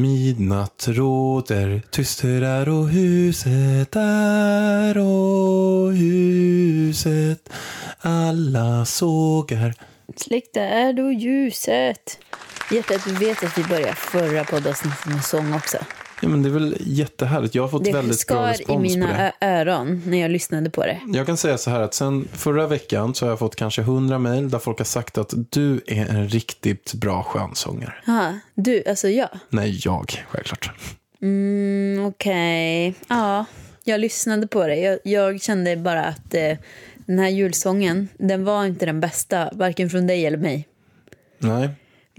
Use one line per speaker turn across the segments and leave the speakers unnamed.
Midnatt råder, tyst är och huset är och huset alla sågar.
Släck är då ljuset. Hjärtat, du vet att vi började förra poddavsnittet med sång också.
Ja, men det är väl jättehärligt. Jag har fått
Det
väldigt bra
skar i
respons på
mina
det.
ö- öron när jag lyssnade på det.
Jag kan säga så här att sen förra veckan så har jag fått kanske hundra mejl där folk har sagt att du är en riktigt bra skönsångare.
Aha, du, alltså jag.
Nej, jag, självklart.
Mm, Okej, ja. Jag lyssnade på det. Jag, jag kände bara att eh, den här julsången, den var inte den bästa, varken från dig eller mig.
Nej.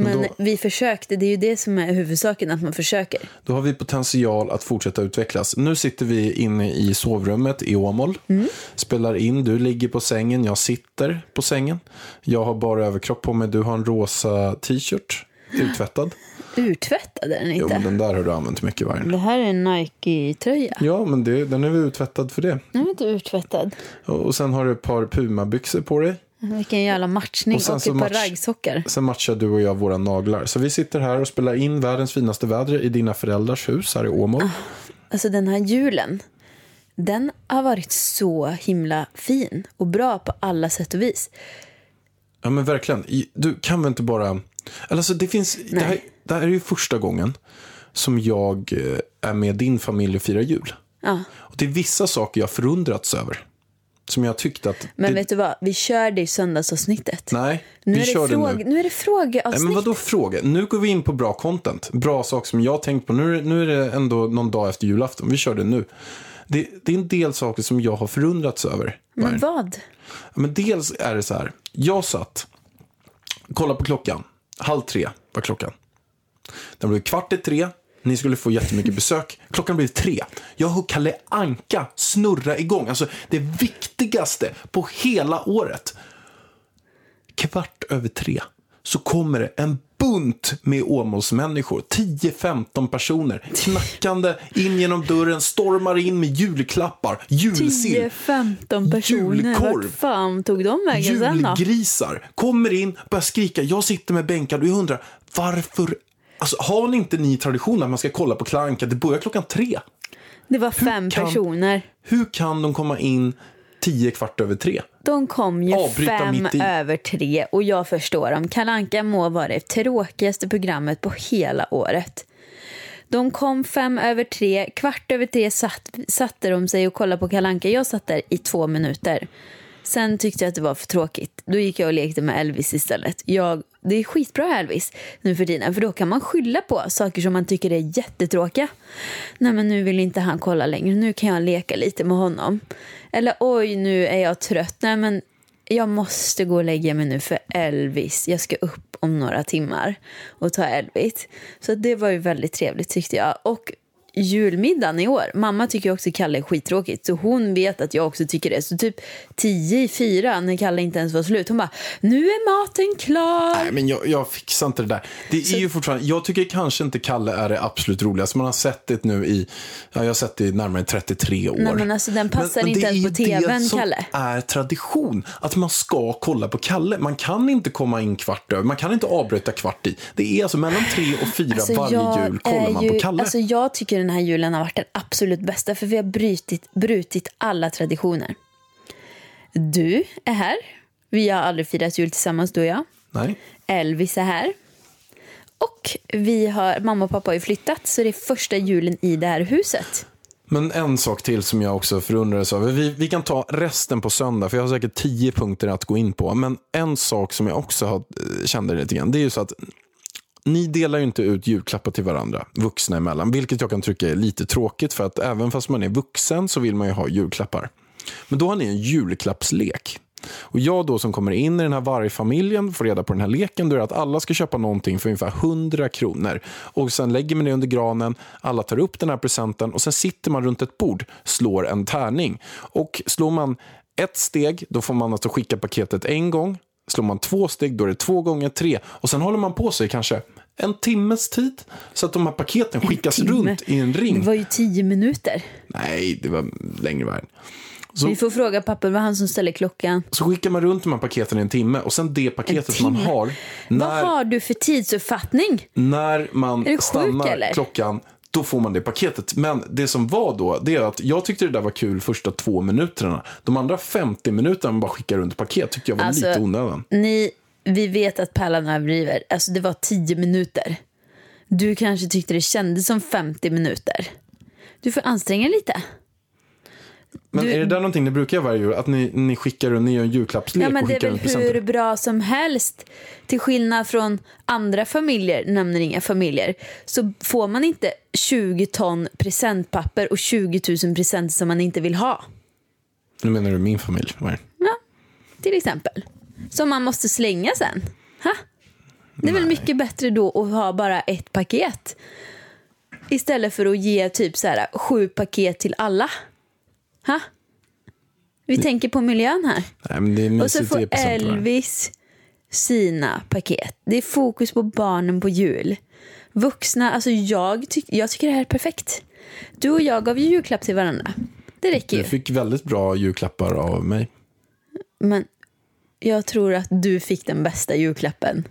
Men då,
vi försökte, det är ju det som är huvudsaken, att man försöker.
då har vi potential att fortsätta utvecklas. Nu sitter vi inne i sovrummet i Åmål.
Mm.
Spelar in. Du ligger på sängen. Jag sitter på sängen. Jag har bara överkropp på mig. Du har en rosa t-shirt. Uttvättad.
Urtvättade den
Jo,
inte?
men den där har du använt mycket vargen.
Det här är en Nike-tröja.
Ja, men det, den är väl uttvättad för det.
Den är inte urtvättad.
Och sen har du ett par Puma-byxor på dig.
Vilken jävla matchning.
Och
Och,
sen
ett
så match-
raggsockar.
Sen matchar du och jag våra naglar. Så vi sitter här och spelar in världens finaste väder i dina föräldrars hus här i Åmål.
Alltså den här julen, den har varit så himla fin och bra på alla sätt och vis.
Ja men verkligen. Du kan väl inte bara... Alltså det finns... Det här, det här är ju första gången som jag eh, är med din familj och firar jul.
Ja.
Och det är vissa saker jag förundrats över. Som jag tyckte att...
Men
det,
vet du vad, vi kör det i söndagsavsnittet.
Nej,
nu,
vi kör det nu.
nu är det frågeavsnitt.
Nej, men vadå fråga? Nu går vi in på bra content. Bra saker som jag tänkt på. Nu nu är det ändå någon dag efter julafton. Vi kör det nu. Det, det är en del saker som jag har förundrats över.
Men vad?
Men dels är det så här. Jag satt, kolla på klockan. Halv tre var klockan. Den blev kvart i tre. Ni skulle få jättemycket besök. Klockan blev tre. Jag hör Kalle Anka snurra igång. Alltså det viktigaste på hela året. Kvart över tre så kommer det en bunt med Åmålsmänniskor. 10-15 personer knackande in genom dörren, stormar in med julklappar, julsill.
10-15 personer.
Julkorv.
Vart fan tog de vägen sen då?
Julgrisar kommer in, börjar skrika. Jag sitter med bänkad och jag undrar varför. Alltså, har ni inte ni tradition att man ska kolla på Kalle Anka? Det börjar klockan tre.
Det var fem
kan-
personer.
Hur kan de komma in tio kvart över tre?
De kom ju
Avbryta
fem över tre och jag förstår dem. Kalle Anka må vara det tråkigaste programmet på hela året. De kom fem över tre, kvart över tre satt, satte de sig och kollade på Kalle Anka. Jag satt där i två minuter. Sen tyckte jag att det var för tråkigt. Då gick jag och lekte med Elvis istället. Jag, det är skitbra Elvis nu för tiden, för då kan man skylla på saker som man tycker är jättetråkiga. Nej men nu vill inte han kolla längre, nu kan jag leka lite med honom. Eller oj, nu är jag trött. Nej men jag måste gå och lägga mig nu för Elvis. Jag ska upp om några timmar och ta Elvis. Så det var ju väldigt trevligt tyckte jag. Och julmiddagen i år. Mamma tycker också Kalle är skittråkigt. Så hon vet att jag också tycker det. Så typ tio i fyra när Kalle inte ens var slut. Hon bara, nu är maten klar.
Nej, men jag, jag fixar inte det där. Det är ju fortfarande, jag tycker kanske inte Kalle är det absolut roligaste. Man har sett det nu i, ja, jag har sett det i närmare 33 år.
Nej, men alltså, den passar inte
det
ens på TV:n,
det
Kalle.
är tradition. Att man ska kolla på Kalle. Man kan inte komma in kvart över. Man kan inte avbryta kvart i. Det är alltså mellan tre och fyra
Alltså,
varje jul kollar man
ju,
på Kalle.
Alltså, jag tycker den här julen har varit den absolut bästa för vi har brutit, brutit alla traditioner. Du är här. Vi har aldrig firat jul tillsammans, du och jag.
Nej.
Elvis är här. Och vi har, mamma och pappa har ju flyttat så det är första julen i det här huset.
Men en sak till som jag också förundrades över. Vi, vi kan ta resten på söndag, för jag har säkert tio punkter att gå in på. Men en sak som jag också har, eh, kände lite grann, det är ju så att ni delar ju inte ut julklappar till varandra, vuxna emellan. Vilket jag kan tycka är lite tråkigt, för att även fast man är vuxen så vill man ju ha julklappar. Men då har ni en julklappslek. Och jag då som kommer in i den här vargfamiljen får reda på den här leken, då är det att alla ska köpa någonting för ungefär 100 kronor. Och sen lägger man det under granen, alla tar upp den här presenten och sen sitter man runt ett bord, slår en tärning. Och slår man ett steg, då får man alltså skicka paketet en gång. Slår man två steg, då är det två gånger tre. Och sen håller man på sig kanske en timmes tid. Så att de här paketen skickas
timme.
runt i en ring.
Det var ju tio minuter.
Nej, det var längre värld. Så,
Vi får fråga pappa, det var han som ställde klockan.
så skickar man runt de här paketen i en timme. Och sen det paketet man har.
Vad
När,
har du för tidsuppfattning?
när man
sjuk,
stannar
eller?
klockan, då får man det paketet. Men det som var då, det är att jag tyckte det där var kul första två minuterna. De andra 50 minuterna man bara skickar runt paket tyckte jag var
Alltså,
lite onödan.
Ni, vi vet att Pärlan överdriver. Alltså det var tio minuter. Du kanske tyckte det kändes som 50 minuter. Du får anstränga lite.
Men
du-
är det där någonting ni brukar göra varje jul? Att ni, ni skickar runt, ni gör en julklappslek
Ja, men
och
det är väl hur bra som helst. Till skillnad från andra familjer, nämner inga familjer, så får man inte 20 ton presentpapper och 20 000 presenter som man inte vill ha.
Nu menar du min familj? va?
Ja, till exempel. Som man måste slänga sen. Ha? Det är väl mycket bättre då att ha bara ett paket. Istället för att ge typ så här sju paket till alla. Ha? Vi tänker på miljön här.
Nej, det
Och så får? Elvis sina paket. Det är fokus på barnen på jul. Vuxna, alltså jag, tyck, jag tycker det här är perfekt. Du och jag gav ju julklapp till varandra. Det räcker ju.
Jag fick väldigt bra julklappar av mig.
Men jag tror att du fick den bästa julklappen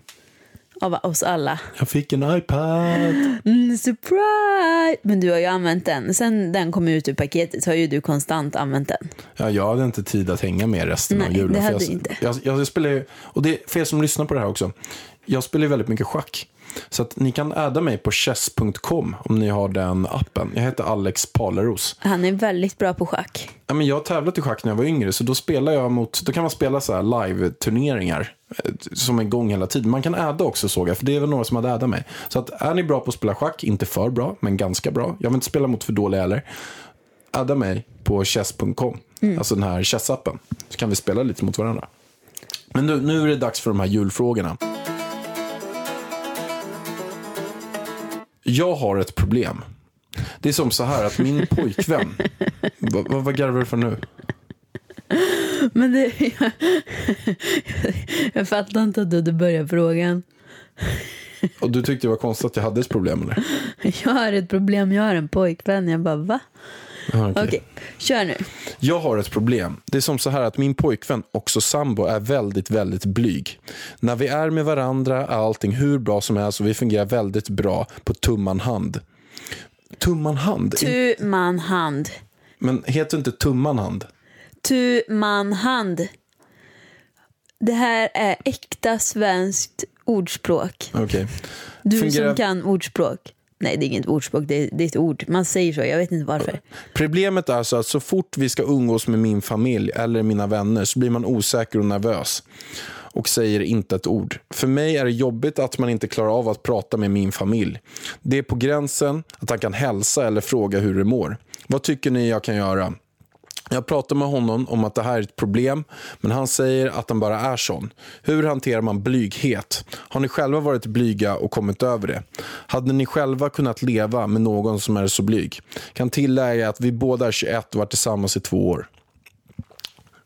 av oss alla.
Jag fick en iPad.
Mm, surprise! Men du har ju använt den. Sen den kom ut ur paketet så har ju du konstant använt den.
Ja, jag hade inte tid att hänga med resten
Nej,
av julen.
det
för
hade
jag,
inte.
Jag, jag, jag spelar och det för er som lyssnar på det här också. Jag spelar ju väldigt mycket schack. Så att ni kan adda mig på chess.com om ni har den appen. Jag heter Alex Paleros.
Han är väldigt bra på schack.
Ja, men jag har tävlat i schack när jag var yngre, så då spelar jag mot, då kan man spela så här live-turneringar eh, som är igång hela tiden. Man kan adda också såg jag, för det är väl några som hade addat mig. Så att är ni bra på att spela schack, inte för bra, men ganska bra. Jag vill inte spela mot för dåliga heller. Adda mig på chess.com, alltså den här chessappen. Så kan vi spela lite mot varandra. Men nu, nu är det dags för de här julfrågorna. Jag har ett problem. Det är som så här att min pojkvän... vad, vad, vad garvar du för nu?
Men det... Jag, jag fattar inte att du hade börjat frågan.
Och du tyckte det var konstigt att jag hade ett problem eller?
Jag har ett problem, jag har en pojkvän. Jag bara, va?
Okej.
Okej, kör nu.
Jag har ett problem. Det är som så här att min pojkvän, också sambo, är väldigt, väldigt blyg. När vi är med varandra är allting hur bra som helst och vi fungerar väldigt bra på tumman hand. Tumman hand?
Tu man hand.
Men heter inte tumman hand?
Tu man hand. Det här är äkta svenskt ordspråk.
Okej.
Du
Fungerar-
som kan ordspråk. Nej, det är inget ordspråk, det är, det är ett ord. Man säger så, jag vet inte varför.
Problemet är så att så fort vi ska umgås med min familj eller mina vänner så blir man osäker och nervös och säger inte ett ord. För mig är det jobbigt att man inte klarar av att prata med min familj. Det är på gränsen att han kan hälsa eller fråga hur det mår. Vad tycker ni jag kan göra? Jag pratar med honom om att det här är ett problem, men han säger att han bara är sån. Hur hanterar man blyghet? Har ni själva varit blyga och kommit över det? Hade ni själva kunnat leva med någon som är så blyg? Kan tillägga att vi båda är 21 och varit tillsammans i två år.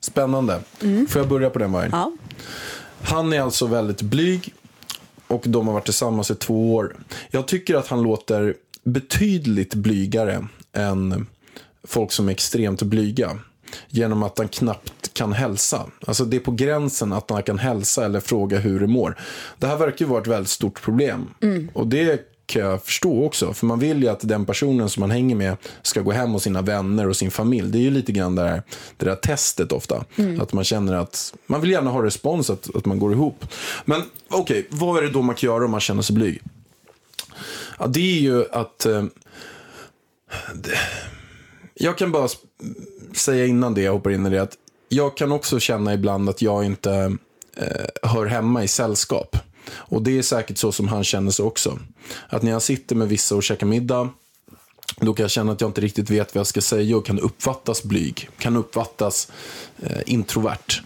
Spännande. Får jag börja på den vägen?
Ja.
Han är alltså väldigt blyg och de har varit tillsammans i två år. Jag tycker att han låter betydligt blygare än folk som är extremt blyga. Genom att han knappt kan hälsa. Alltså det är på gränsen att han kan hälsa eller fråga hur det mår. Det här verkar ju vara ett väldigt stort problem. Och det kan jag förstå också. För man vill ju att den personen som man hänger med ska gå hem hos sina vänner och sin familj. Det är ju lite grann det där, det där testet ofta. Att man känner att man vill gärna ha respons, att, att man går ihop. Men okej, vad är det då man kan göra om man känner sig blyg? Ja, det är ju att... Eh, det, jag kan bara säga innan det jag hoppar in i det att jag kan också känna ibland att jag inte eh, hör hemma i sällskap. Och det är säkert så som han känner sig också. Att när jag sitter med vissa och käkar middag då kan jag känna att jag inte riktigt vet vad jag ska säga och kan uppfattas blyg. Kan uppfattas eh, introvert.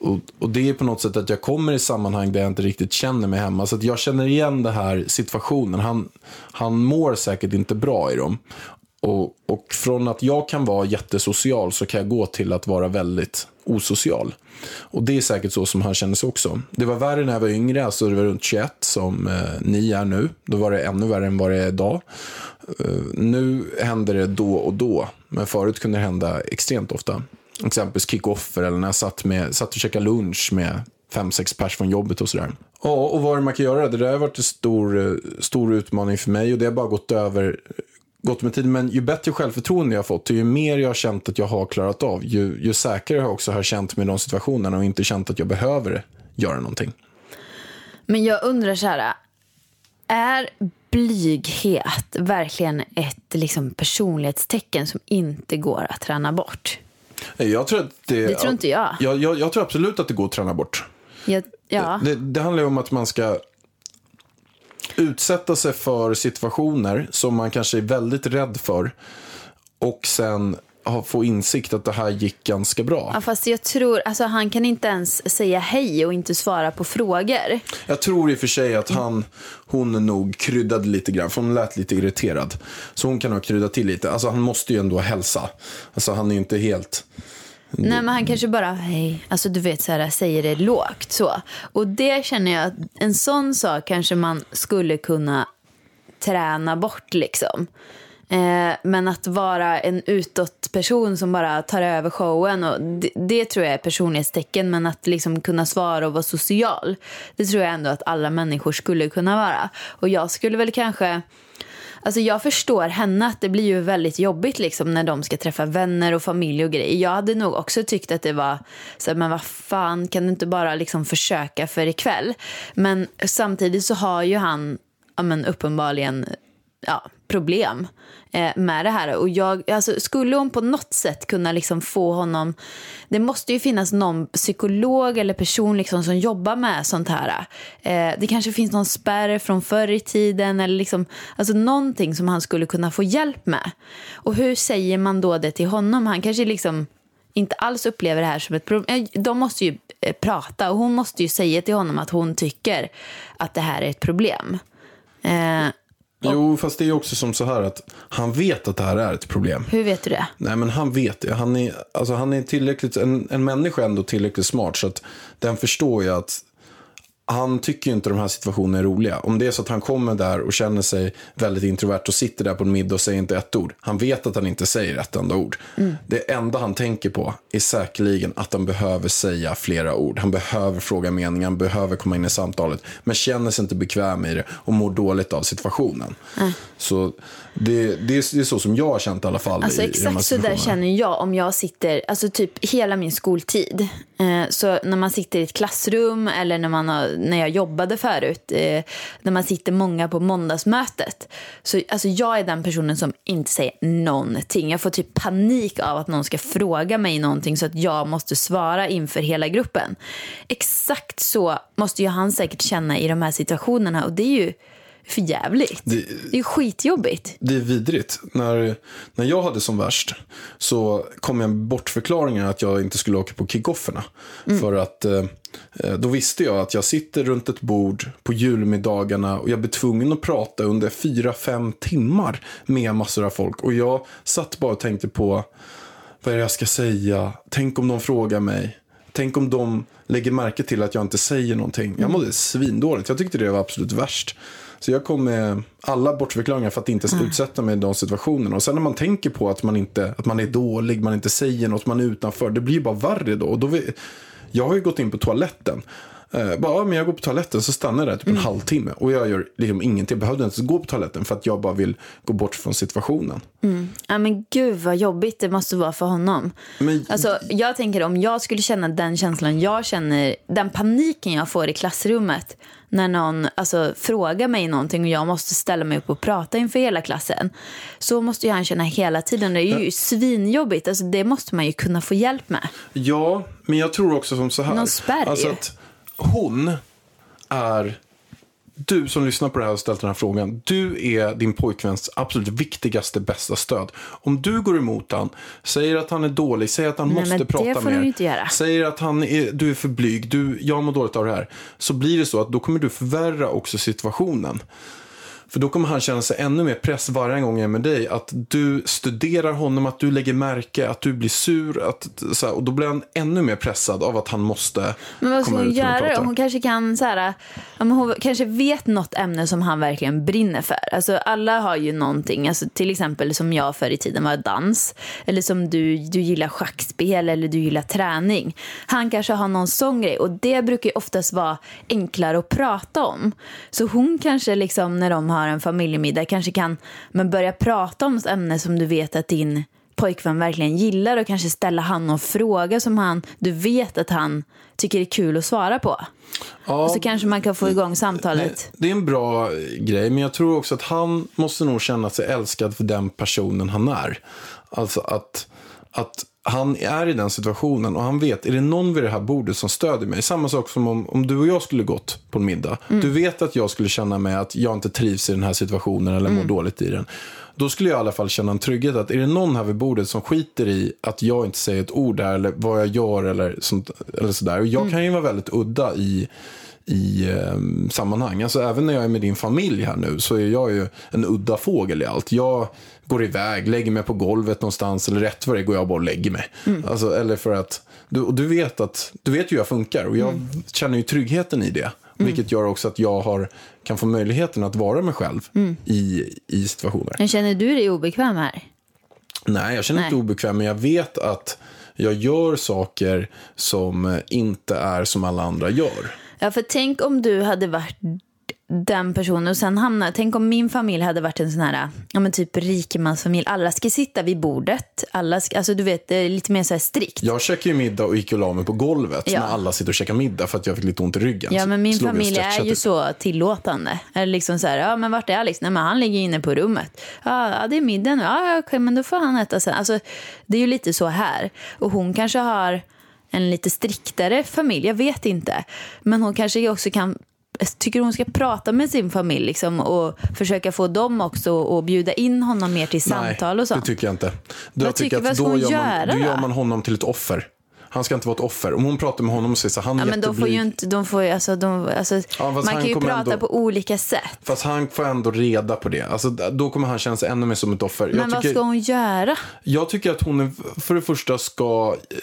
och, och det är på något sätt att jag kommer i sammanhang där jag inte riktigt känner mig hemma. Så att jag känner igen den här situationen. Han, han mår säkert inte bra i dem. Och, och från att jag kan vara jättesocial så kan jag gå till att vara väldigt osocial. Och det är säkert så som han känner sig också. Det var värre när jag var yngre, alltså det var runt 21 som eh, ni är nu. Då var det ännu värre än vad det är idag. Uh, nu händer det då och då, men förut kunde det hända extremt ofta. Exempelvis kickoffer eller när jag satt, med, satt och käkade lunch med fem, sex pers från jobbet och sådär. Ja, och vad är det man kan göra? Det där har varit en stor, eh, stor utmaning för mig och det har bara gått över gått med tiden. Men ju bättre självförtroende jag har fått, ju mer jag har känt att jag har klarat av, ju, ju säkrare jag också har känt mig i de situationerna och inte känt att jag behöver göra någonting.
Men jag undrar så här. Är blyghet verkligen ett liksom, personlighetstecken som inte går att träna bort?
Jag tror att det,
Det tror inte jag.
Jag, jag, jag tror absolut att det går att träna bort.
Jag, ja.
Det, det handlar ju om att man ska utsätta sig för situationer som man kanske är väldigt rädd för och sen få insikt att det här gick ganska bra.
ja, fast jag tror, alltså han kan inte ens säga hej och inte svara på frågor.
Jag tror i och för sig att han, hon nog kryddade lite grann, för hon lät lite irriterad. Så hon kan ha kryddat till lite. Alltså han måste ju ändå hälsa. Alltså han är ju inte helt...
Nej men han kanske bara, hej, alltså du vet så här, säger det lågt så. Och det känner jag att en sån sak kanske man skulle kunna träna bort liksom. Eh, men att vara en utåt person som bara tar över showen, och det, det tror jag är personlighetstecken. Men att liksom kunna svara och vara social, det tror jag ändå att alla människor skulle kunna vara. Och jag skulle väl kanske... Alltså jag förstår henne att det blir ju väldigt jobbigt liksom när de ska träffa vänner och familj och grejer. Jag hade nog också tyckt att det var så men vad fan kan du inte bara liksom försöka för ikväll? Men samtidigt så har ju han ja, men uppenbarligen ja, problem eh, med det här. Och jag, alltså, skulle hon på något sätt kunna liksom få honom... Det måste ju finnas någon psykolog eller person liksom som jobbar med sånt här. Eh, det kanske finns någon spärr från förr i tiden eller liksom, alltså någonting som han skulle kunna få hjälp med. Och hur säger man då det till honom? Han kanske liksom inte alls upplever det här som ett problem. Eh, de måste ju eh, prata och hon måste ju säga till honom att hon tycker att det här är ett problem. Eh,
Jo, fast det är också som så här att han vet att det här är ett problem.
hur vet du det?
Nej, men han vet det. Han är, alltså, han är tillräckligt, en, en människa är ändå tillräckligt smart så att den förstår ju att han tycker ju inte de här situationerna är roliga. Om det är så att han kommer där och känner sig väldigt introvert och sitter där på en middag och säger inte ett ord. Han vet att han inte säger ett enda ord. Det enda han tänker på är säkerligen att han behöver säga flera ord. Han behöver fråga meningen, han behöver komma in i samtalet. Men känner sig inte bekväm i det och mår dåligt av situationen. Så det, det, är, det är så som jag har känt i alla fall.
Alltså
i, i
exakt så där känner jag om jag sitter, alltså typ hela min skoltid. Eh, så när man sitter i ett klassrum eller när, man har, när jag jobbade förut, eh, när man sitter många på måndagsmötet. Så alltså jag är den personen som inte säger någonting. Jag får typ panik av att någon ska fråga mig någonting så att jag måste svara inför hela gruppen. Exakt så måste ju han säkert känna i de här situationerna och det är ju för jävligt.
Det-
det är skitjobbigt.
Det är vidrigt. När, när jag hade som värst så kom jag med bortförklaringar att jag inte skulle åka på kickofferna. För att eh, då visste jag att jag sitter runt ett bord på julmiddagarna och jag blir tvungen att prata under fyra fem timmar med massor av folk. Och jag satt bara och tänkte på vad är det jag ska säga? Tänk om de frågar mig. Tänk om de lägger märke till att jag inte säger någonting. Jag mådde svindåligt. Jag tyckte det var absolut värst. Så jag kom med alla bortförklaringar för att inte utsätta mig i de situationerna. Och sen när man tänker på att man, inte, att man är dålig, man inte säger något, man är utanför. Det blir ju bara värre då. Och då vi, jag har ju gått in på toaletten. Eh, bara, ja, men jag går på toaletten så stannar jag där typ en halvtimme. Och jag gör liksom ingenting. Jag behövde inte gå på toaletten för att jag bara vill gå bort från situationen.
Ja men gud vad jobbigt det måste vara för honom.
Men-
Alltså, jag tänker om jag skulle känna den känslan jag känner, den paniken jag får i klassrummet när någon alltså, frågar mig någonting och jag måste ställa mig upp och prata inför hela klassen. Så måste ju han känna hela tiden. Det är ju svinjobbigt. Alltså, det måste man ju kunna få hjälp med.
Ja, men jag tror också som så här.
Någon spärr
alltså att hon är du som lyssnar på det här och ställt den här frågan. Du är din pojkväns absolut viktigaste, bästa stöd. Om du går emot han, säger att han är dålig, säger att han
Nej,
måste prata mer. Säger att han är, du är för blyg, du, jag mår dåligt av det här. Så blir det så att då kommer du förvärra också situationen. För då kommer han känna sig ännu mer press varje gång jag är med dig. Att du studerar honom, att du lägger märke, att du blir sur. Att, så här, och då blir han ännu mer pressad av att han måste
Men vad ska
komma
hon göra då? Hon kanske kan så här, hon kanske vet något ämne som han verkligen brinner för. Alltså alla har ju någonting, alltså, till exempel som jag förr i tiden var dans. Eller som du, du gillar schackspel eller du gillar träning. Han kanske har någon sån grej och det brukar ju oftast vara enklare att prata om. Så hon kanske liksom när de har en familjemiddag kanske kan men börja prata om ett ämne som du vet att din pojkvän verkligen gillar och kanske ställa han någon fråga som han, du vet att han tycker är kul att svara på.
Ja,
Och så kanske man kan få igång samtalet.
Det är en bra grej, men jag tror också att han måste nog känna sig älskad för den personen han är. Alltså att, att han är i den situationen och han vet, är det någon vid det här bordet som stödjer mig? Samma sak som om, om du och jag skulle gått på en middag. Du vet att jag skulle känna mig att jag inte trivs i den här situationen eller mår dåligt i den. Då skulle jag i alla fall känna en trygghet att är det någon här vid bordet som skiter i att jag inte säger ett ord där eller vad jag gör eller, sånt, eller sådär. Och jag kan ju vara väldigt udda i i eh, sammanhang. Alltså även när jag är med din familj här nu så är jag ju en udda fågel i allt. Jag går iväg, lägger mig på golvet någonstans eller rätt vad det går jag bara och lägger mig. Alltså, eller för att, du, du vet att, du vet ju hur jag funkar och jag känner ju tryggheten i det. Vilket gör också att jag har, kan få möjligheten att vara mig själv i, i situationer.
Men känner du dig obekväm här?
Nej, jag känner
Nej.
inte obekväm, men jag vet att jag gör saker som inte är som alla andra gör.
Ja, för tänk om du hade varit den personen och sen hamnar, tänk om min familj hade varit en sån här, ja men typ rikemansfamilj, alla ska sitta vid bordet, alla ska, alltså du vet, det är lite mer så här strikt.
Jag käkade ju middag och gick och la mig på golvet
Ja.
när alla sitter och käkar middag för att jag fick lite ont i ryggen.
Ja, men min familj är ju
typ.
så tillåtande. Eller liksom så här, ja men vart är Alex? Nej men han ligger inne på rummet. Ja, det är middag nu. Ja, ja, okej, men då får han äta sen. Alltså, det är ju lite så här. Och hon kanske har en lite striktare familj, jag vet inte. Men hon kanske också kan tycker hon ska prata med sin familj liksom, och försöka få dem också att bjuda in honom mer till samtal
Nej,
och sånt.
det tycker jag inte.
Vad
jag
tycker- vad ska
då
hon
gör man,
göra
Då
då?
gör man honom till ett offer. Han ska inte vara ett offer. Om hon pratar med honom och säger så han är
Ja, men de får
jätteblyg.
ju inte, de får alltså, de, alltså,
fast
man kan ju prata
ändå-
på olika sätt.
Fast han får ändå reda på det. Alltså, då kommer han känna sig ännu mer som ett offer.
Men
jag,
vad
tycker,
ska hon göra?
jag tycker att hon för det första ska eh,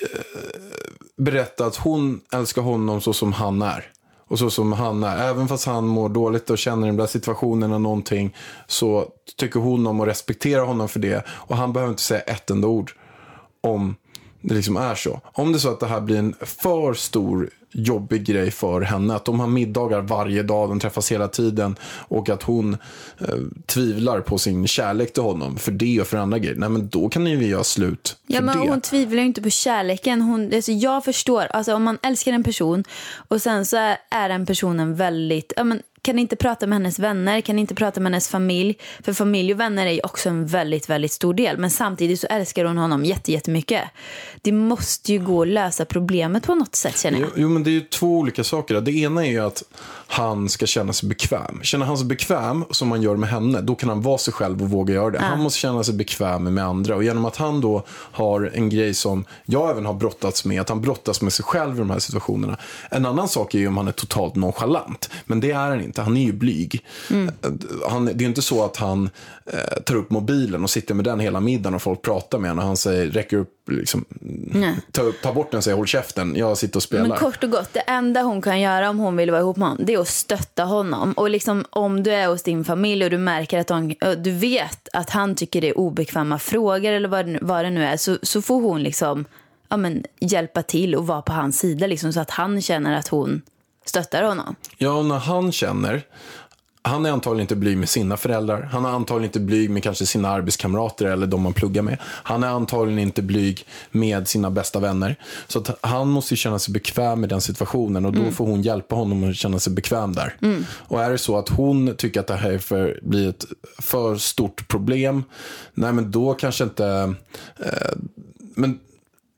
berätta att hon älskar honom så som han är. Och så som han är. Även fast han mår dåligt och känner den där situationen och någonting. Så tycker hon om att respektera honom för det. Och han behöver inte säga ett enda ord om det liksom är så. Om det är så att det här blir en för stor jobbig grej för henne. Att de har middagar varje dag, de träffas hela tiden. Och att hon eh, tvivlar på sin kärlek till honom för det och för andra grejer. Nej men då kan ni ju göra slut för
Ja, men
det.
hon tvivlar ju inte på kärleken. Hon, alltså jag förstår, alltså om man älskar en person och sen så är, är den personen väldigt, ja, men, kan inte prata med hennes vänner, kan inte prata med hennes familj. För familj och vänner är ju också en väldigt, väldigt stor del. Men samtidigt så älskar hon honom jätte, jättemycket. Det måste ju gå att lösa problemet på något sätt känner jag.
Jo, jo, men det är ju två olika saker. Det ena är ju att han ska känna sig bekväm. Känner han sig bekväm, som man gör med henne, då kan han vara sig själv och våga göra det. Han måste känna sig bekväm med andra. Och genom att han då har en grej som jag även har brottats med, att han brottas med sig själv i de här situationerna. En annan sak är ju om han är totalt nonchalant. Men det är han inte. Han är ju blyg. Han, det är inte så att han eh, tar upp mobilen och sitter med den hela middagen och folk pratar med honom. Han säger, räcker upp, liksom, ta, ta bort den och säger håll käften, jag sitter och spelar.
Men kort och gott, det enda hon kan göra om hon vill vara ihop med honom, det är att stötta honom. Och liksom om du är hos din familj och du märker att de, ö, du vet att han tycker det är obekväma frågor eller vad, vad det nu är, så, så får hon liksom ja, men, hjälpa till och vara på hans sida liksom, så att han känner att hon stöttar honom.
Ja, när han känner, han är antagligen inte blyg med sina föräldrar. Han är antagligen inte blyg med kanske sina arbetskamrater eller de man pluggar med. Han är antagligen inte blyg med sina bästa vänner. Så att han måste ju känna sig bekväm i den situationen och då får hon hjälpa honom att känna sig bekväm där. Och är det så att hon tycker att det här är för, blir ett för stort problem, nej men då kanske inte, eh, men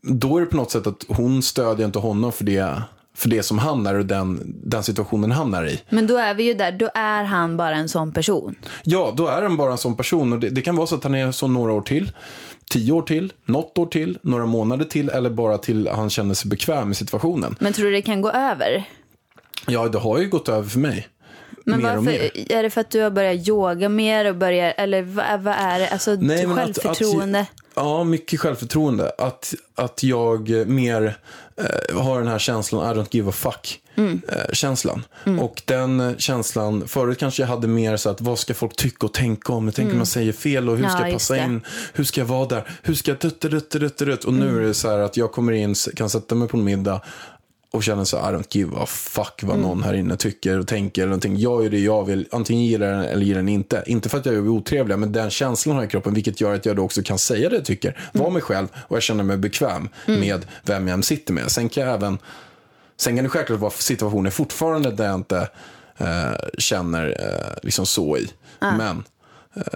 då är det på något sätt att hon stödjer inte honom för det för det som han är och den, den situationen han är i.
Men då är vi ju där, då är han bara en sån person.
Ja, då är han bara en sån person. Och det, det kan vara så att han är så några år till. Tio år till, något år till, några månader till eller bara till han känner sig bekväm i situationen.
Men tror du det kan gå över?
Ja, det har ju gått över för mig.
Men
mer
varför, är det för att du har börjat yoga mer och börjar, eller vad, vad är det? Alltså
Nej, men att-
självförtroende?
Att, ja, mycket självförtroende. Att, att jag mer eh, har den här känslan, I don't give a fuck.
Mm.
eh, känslan. Och den känslan, förut kanske jag hade mer så att vad ska folk tycka och tänka om? Jag tänker man säger fel och hur
Mm. Ja,
ska jag passa in? Hur ska jag vara där? Hur ska jag dutt, dutt, dutt, dutt? Och
Mm.
nu är det så här att jag kommer in, kan sätta mig på en middag och känner så I don't give a fuck vad
Mm.
någon här inne tycker och tänker eller någonting. Jag gör det jag vill, antingen gillar den eller gillar den inte. Inte för att jag är otrevlig, men den känslan har jag i kroppen, vilket gör att jag då också kan säga det jag tycker.
Mm.
Vara mig själv och jag känner mig bekväm med vem jag än sitter med. Sen kan jag även, sen kan det självklart vara situationer fortfarande där jag inte eh, känner eh, liksom så i. Men eh,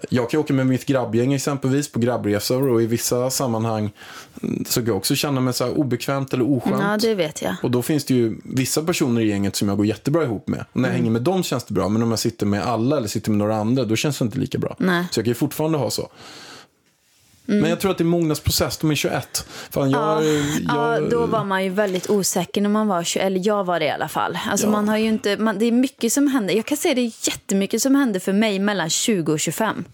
jag kan åka med mitt grabbgäng exempelvis på grabbresor och i vissa sammanhang mm, så kan jag också känna mig så här obekvämt eller oskönt.
Ja, det vet jag.
Och då finns det ju vissa personer i gänget som jag går jättebra ihop med. Och när
Mm.
jag hänger med dem känns det bra, men om jag sitter med alla eller sitter med några andra, då känns det inte lika bra.
Nej.
Så jag kan ju fortfarande ha så.
Mm.
Men jag tror att det är mognadsprocess, de är 21. Fan, jag,
Ja,
jag,
då var man ju väldigt osäker när man var 20, eller jag var det i alla fall. Alltså
Ja.
man har ju inte, man, det är mycket som händer. Jag kan säga det är jättemycket som händer för mig mellan 20 och 25.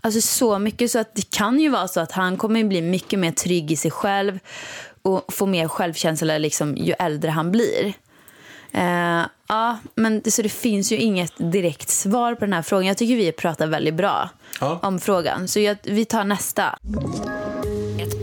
Alltså så mycket så att det kan ju vara så att han kommer bli mycket mer trygg i sig själv och få mer självkänsla liksom, ju äldre han blir. Eh, ja, men det, så det finns ju inget direkt svar på den här frågan. Jag tycker vi pratar väldigt bra
Ja.
om frågan. Så jag, vi tar nästa.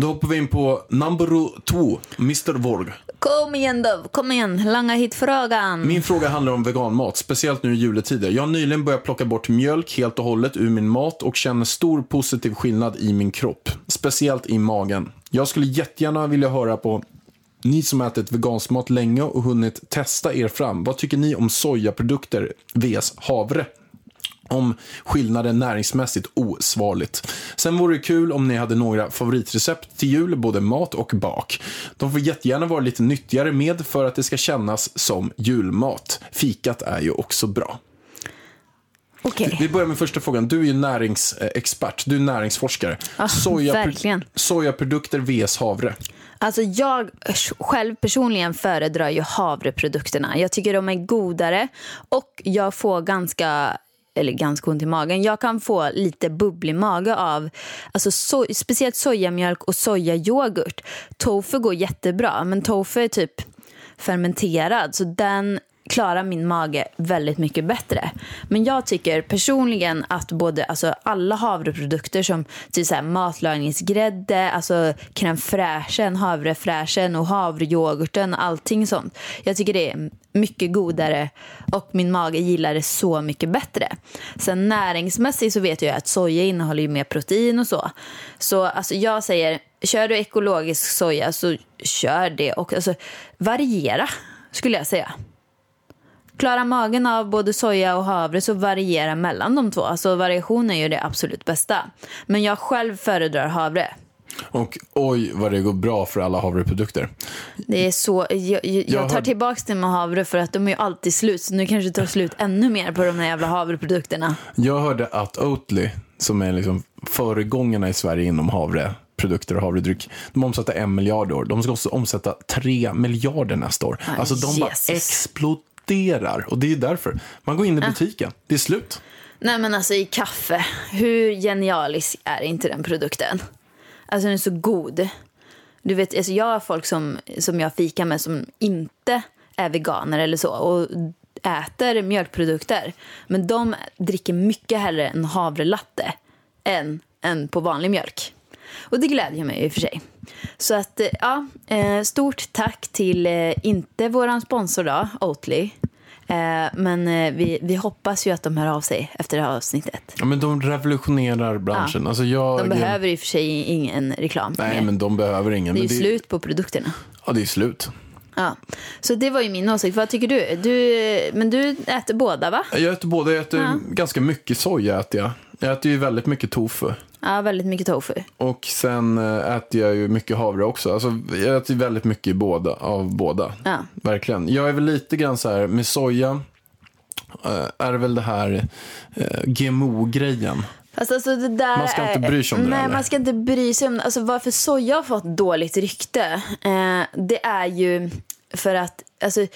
Och då hoppar vi in på number two, Mr. Vorg.
Kom igen då, kom igen, langa hit frågan.
Min fråga handlar om veganmat, speciellt nu i juletider. Jag har nyligen börjat plocka bort mjölk helt och hållet ur min mat och känner stor positiv skillnad i min kropp. Speciellt i magen. Jag skulle jättegärna vilja höra på ni som ätit vegansk mat länge och hunnit testa er fram. Vad tycker ni om sojaprodukter vs havre? Om skillnaden näringsmässigt osvarligt. Sen vore det kul om ni hade några favoritrecept till jul, både mat och bak. De får jättegärna vara lite nyttigare med för att det ska kännas som julmat. Fikat är ju också bra.
Okej,
Vi börjar med första frågan. Du är ju näringsexpert, du är näringsforskare.
Ja, verkligen.
Sojaprodukter vs havre.
alltså jag själv personligen föredrar ju havreprodukterna. Jag tycker de är godare och jag får ganska eller ganska ont i magen. Jag kan få lite bubblig mage av alltså so speciellt sojamjölk och sojayoghurt. Tofu går jättebra, men tofu är typ fermenterad så den klarar min mage väldigt mycket bättre. Men jag tycker personligen att både alltså alla havreprodukter som typ så här matlagningsgrädde, alltså crème fraîchen, havrefräschen och havreyoghurten, allting sånt. Jag tycker det är mycket godare och min mage gillar det så mycket bättre. Sen näringsmässigt så vet jag att soja innehåller ju mer protein och så. Så alltså jag säger, kör du ekologisk soja så kör det och alltså variera skulle jag säga. Klarar magen av både soja och havre så variera mellan de två. Alltså variation är ju det absolut bästa. Men jag själv föredrar havre.
Och oj vad det går bra för alla havreprodukter.
Det är så, jag, jag, jag tar tillbaka det med havre för att de är ju alltid slut. Så nu kanske det tar slut ännu mer på de här jävla havreprodukterna.
Jag hörde att Oatly, som är liksom föregångarna i Sverige inom havreprodukter och havredryck, de omsatte en miljard år. De ska också omsätta tre miljarder nästa år.
Aj,
alltså de bara
Jesus.
Exploderar. Och det är därför. Man går in i butiken, det är slut.
Nej men alltså i kaffe, hur genialisk är inte den produkten? Alltså den är så god. Du vet, alltså jag har folk som, som jag fikar med som inte är veganer eller så och äter mjölkprodukter. Men de dricker mycket hellre en havrelatte än, än på vanlig mjölk. Och det glädjer mig i och för sig. Så att, eh, ja, eh, stort tack till, eh, inte våran sponsor då, Oatly. Men vi, vi hoppas ju att de hör av sig efter det här avsnittet.
Ja, men de revolutionerar branschen. Alltså jag,
De behöver i och för sig ingen reklam
Nej,
mer.
men de behöver ingen.
Det är ju slut på produkterna.
Ja, det är slut.
Ja. Så det var ju min åsikt. Vad tycker du? du men du äter båda va?
Jag äter både, jag äter ganska mycket soja äter jag. Jag äter ju väldigt mycket tofu.
Ja, väldigt mycket tofu.
Och sen eh, äter jag ju mycket havre också. Alltså, jag äter väldigt mycket båda, av båda.
Ja.
Verkligen. Jag är väl lite grann så här, med soja eh, är det väl det här eh, GMO-grejen.
Alltså där
Man ska inte bry sig om det,
Nej,
eller?
man ska inte bry sig om det. Alltså varför soja har fått dåligt rykte, eh, det är ju för att, alltså,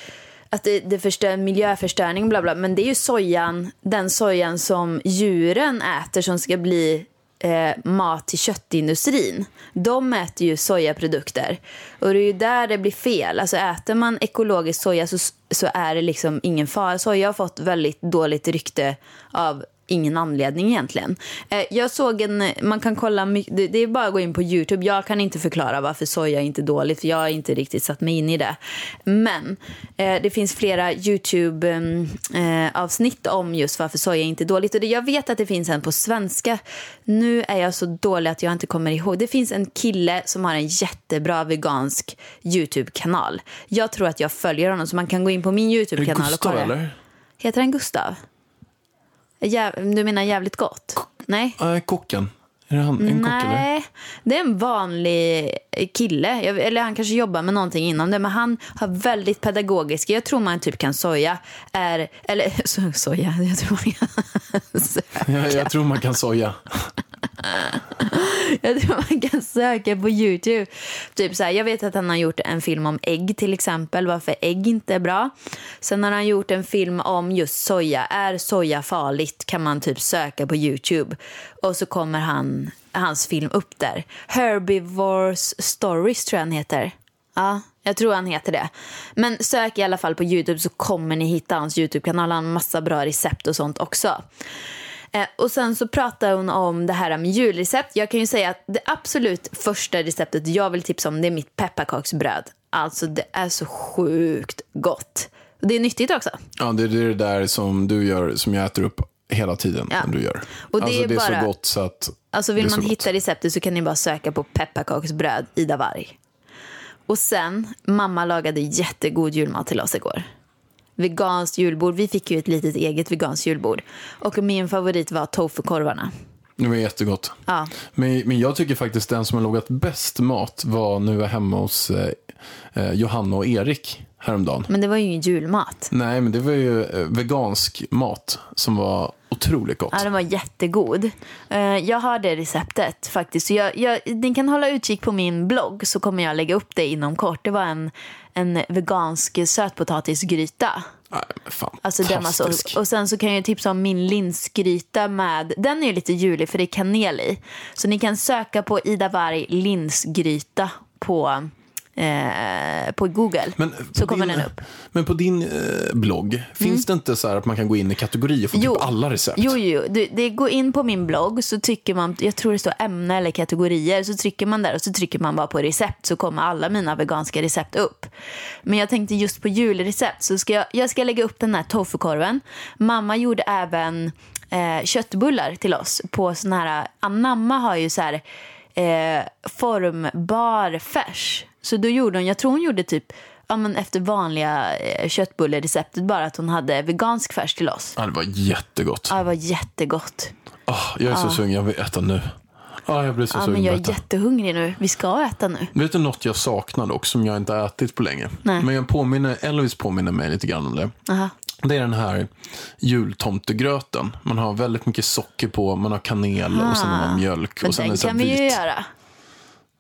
att det, det förstör miljöförstöring bla bla. Men det är ju sojan, den sojan som djuren äter som ska bli eh, mat till köttindustrin. De äter ju sojaprodukter. Och det är ju där det blir fel. Alltså äter man ekologisk soja så, så är det liksom ingen fara. Soja har fått väldigt dåligt rykte av ingen anledning egentligen. Eh, jag såg en, man kan kolla, det, är bara att gå in på YouTube. Jag kan inte förklara varför soja är inte är dåligt, för jag har inte riktigt satt mig in i det. Men eh, det finns flera YouTube-avsnitt om just varför soja inte är dåligt. Och jag vet att det finns en på svenska. Nu är jag så dålig att jag inte kommer ihåg. Det finns en kille som har en jättebra vegansk YouTube-kanal. Jag tror att jag följer honom, så man kan gå in på min YouTube-kanal och kolla.
eller?
Heter han Gustav? Jäv, du menar jävligt gott? Nej.
Nej, kocken. Är det han, en kock eller?
Nej, det är en vanlig kille. Jag- Eller han kanske jobbar med någonting inom det. Men han har väldigt pedagogiska, jag tror man typ kan soja. Är, eller so, soja, jag tror man kan
jag tror man kan soja.
Jag tror man kan söka på YouTube. Typ så här, jag vet att han har gjort en film om ägg till exempel, varför ägg inte är bra. Sen har han gjort en film om just soja. Är soja farligt? Kan man typ söka på YouTube. Och så kommer han, hans film upp där. Herbivores Stories tror jag han heter. Ja, jag tror han heter det. Men sök i alla fall på YouTube så kommer ni hitta hans YouTube-kanal. Han har massa bra recept och sånt också. Eh, och sen så pratar hon om det här med julrecept. Jag kan ju säga att det absolut första receptet jag vill tipsa om det är mitt pepparkaksbröd. Alltså det är så sjukt gott. Och det är nyttigt också.
Ja, det är det där som du gör, som jag äter upp hela tiden.
Ja.
Du gör.
Och det
alltså,
är
det är
bara-
så gott så att...
Alltså vill man hitta receptet så kan ni bara söka på pepparkaksbröd Ida Warg. Och sen, mamma lagade jättegod julmat till oss igår. Veganskt julbord. Vi fick ju ett litet eget veganskt julbord. Och min favorit var tofukorvarna.
Det var jättegott.
Ja.
Men, men jag tycker faktiskt den som har lagat bäst mat var nu hemma hos eh, eh, Johanna och Erik häromdagen.
Men det var ju ingen julmat.
Nej, men det var ju eh, vegansk mat som var otroligt gott.
Ja, den var jättegod. Eh, Jag har det receptet faktiskt. Så jag, jag, ni kan hålla utkik på min blogg så kommer jag lägga upp det inom kort. Det var en, en vegansk sötpotatisgryta.
Men
Alltså den så, och sen så kan jag tipsa om min linsgryta med, den är ju lite julig för det är kanel i. Så ni kan söka på Ida Warg linsgryta på, eh, på Google.
Men på
så kommer
din,
den upp.
Men på din eh, blogg, finns det inte så här att man kan gå in i kategorier och få typ alla recept?
Jo, jo. Du, det går in på min blogg så trycker man, jag tror det står ämne eller kategorier, så trycker man där och så trycker man bara på recept så kommer alla mina veganska recept upp. Men jag tänkte just på julrecept så ska jag, jag ska lägga upp den här tofukorven. Mamma gjorde även eh, köttbullar till oss på sån här, Anamma har ju så här eh, formbar färs. Så då gjorde hon, jag tror hon gjorde typ Ja, men efter vanliga eh, köttbullereceptet bara att hon hade vegansk färs till oss.
Ja, det var jättegott.
Ja, det var jättegott.
Ah, jag är så sugen, jag vill äta nu. Ah, jag blir så
Ja,
sugen
men jag är jättehungrig nu. Vi ska äta nu.
Vet du något jag saknar dock, som jag inte har ätit på länge?
Nej.
Men jag påminner, Elvis påminner mig lite grann om det.
Aha.
Det är den här jultomtegröten. Man har väldigt mycket socker på, man har kanel och sen har man mjölk.
Ah. Men
och sen är
den
det så här
kan vi ju göra.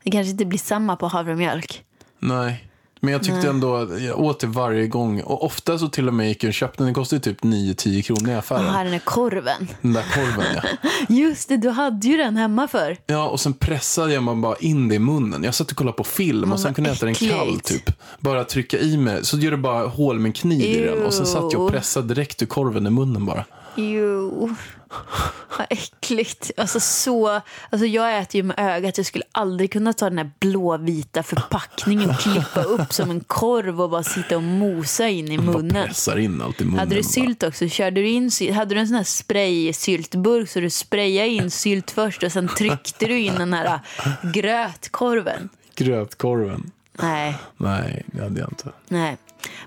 Det kanske inte blir samma på havremjölk.
Nej. Men jag tyckte ändå, att jag åt det varje gång. Och ofta så till och med gick jag och köpte den. Den kostade typ 9-10 kronor i affären.
Och här är korven.
Den där korven ja.
Just det, du hade ju den hemma för.
Ja, och sen pressade jag man bara in det i munnen. Jag satt och kollade på film och sen kunde jag äta den kall typ. Bara trycka i mig, så gör det bara hål med en kniv i den. Och sen satt jag och pressade direkt ur korven i munnen bara.
Jo. Vad äckligt. Alltså så, alltså jag äter ju med ögat. Jag skulle aldrig kunna ta den här blåvita förpackningen och klippa upp som en korv och bara sitta och mosa in i
Bara
munnen.
pressar in allt i munnen.
Hade du sylt också? Körde du in? Hade du en sån här spray-syltburk så du sprayade in sylt först och sen tryckte du in den här äh, grötkorven?
Grötkorven.
Nej,
Nej, det hade jag inte.
nej.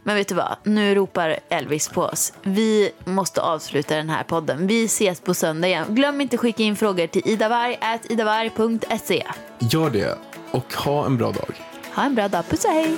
Men vet du vad? Nu ropar Elvis på oss. Vi måste avsluta den här podden. Vi ses på söndag igen. Glöm inte skicka in frågor till idavarg.idavarg.se.
Gör det och ha en bra dag.
Ha en bra dag. Puss och hej!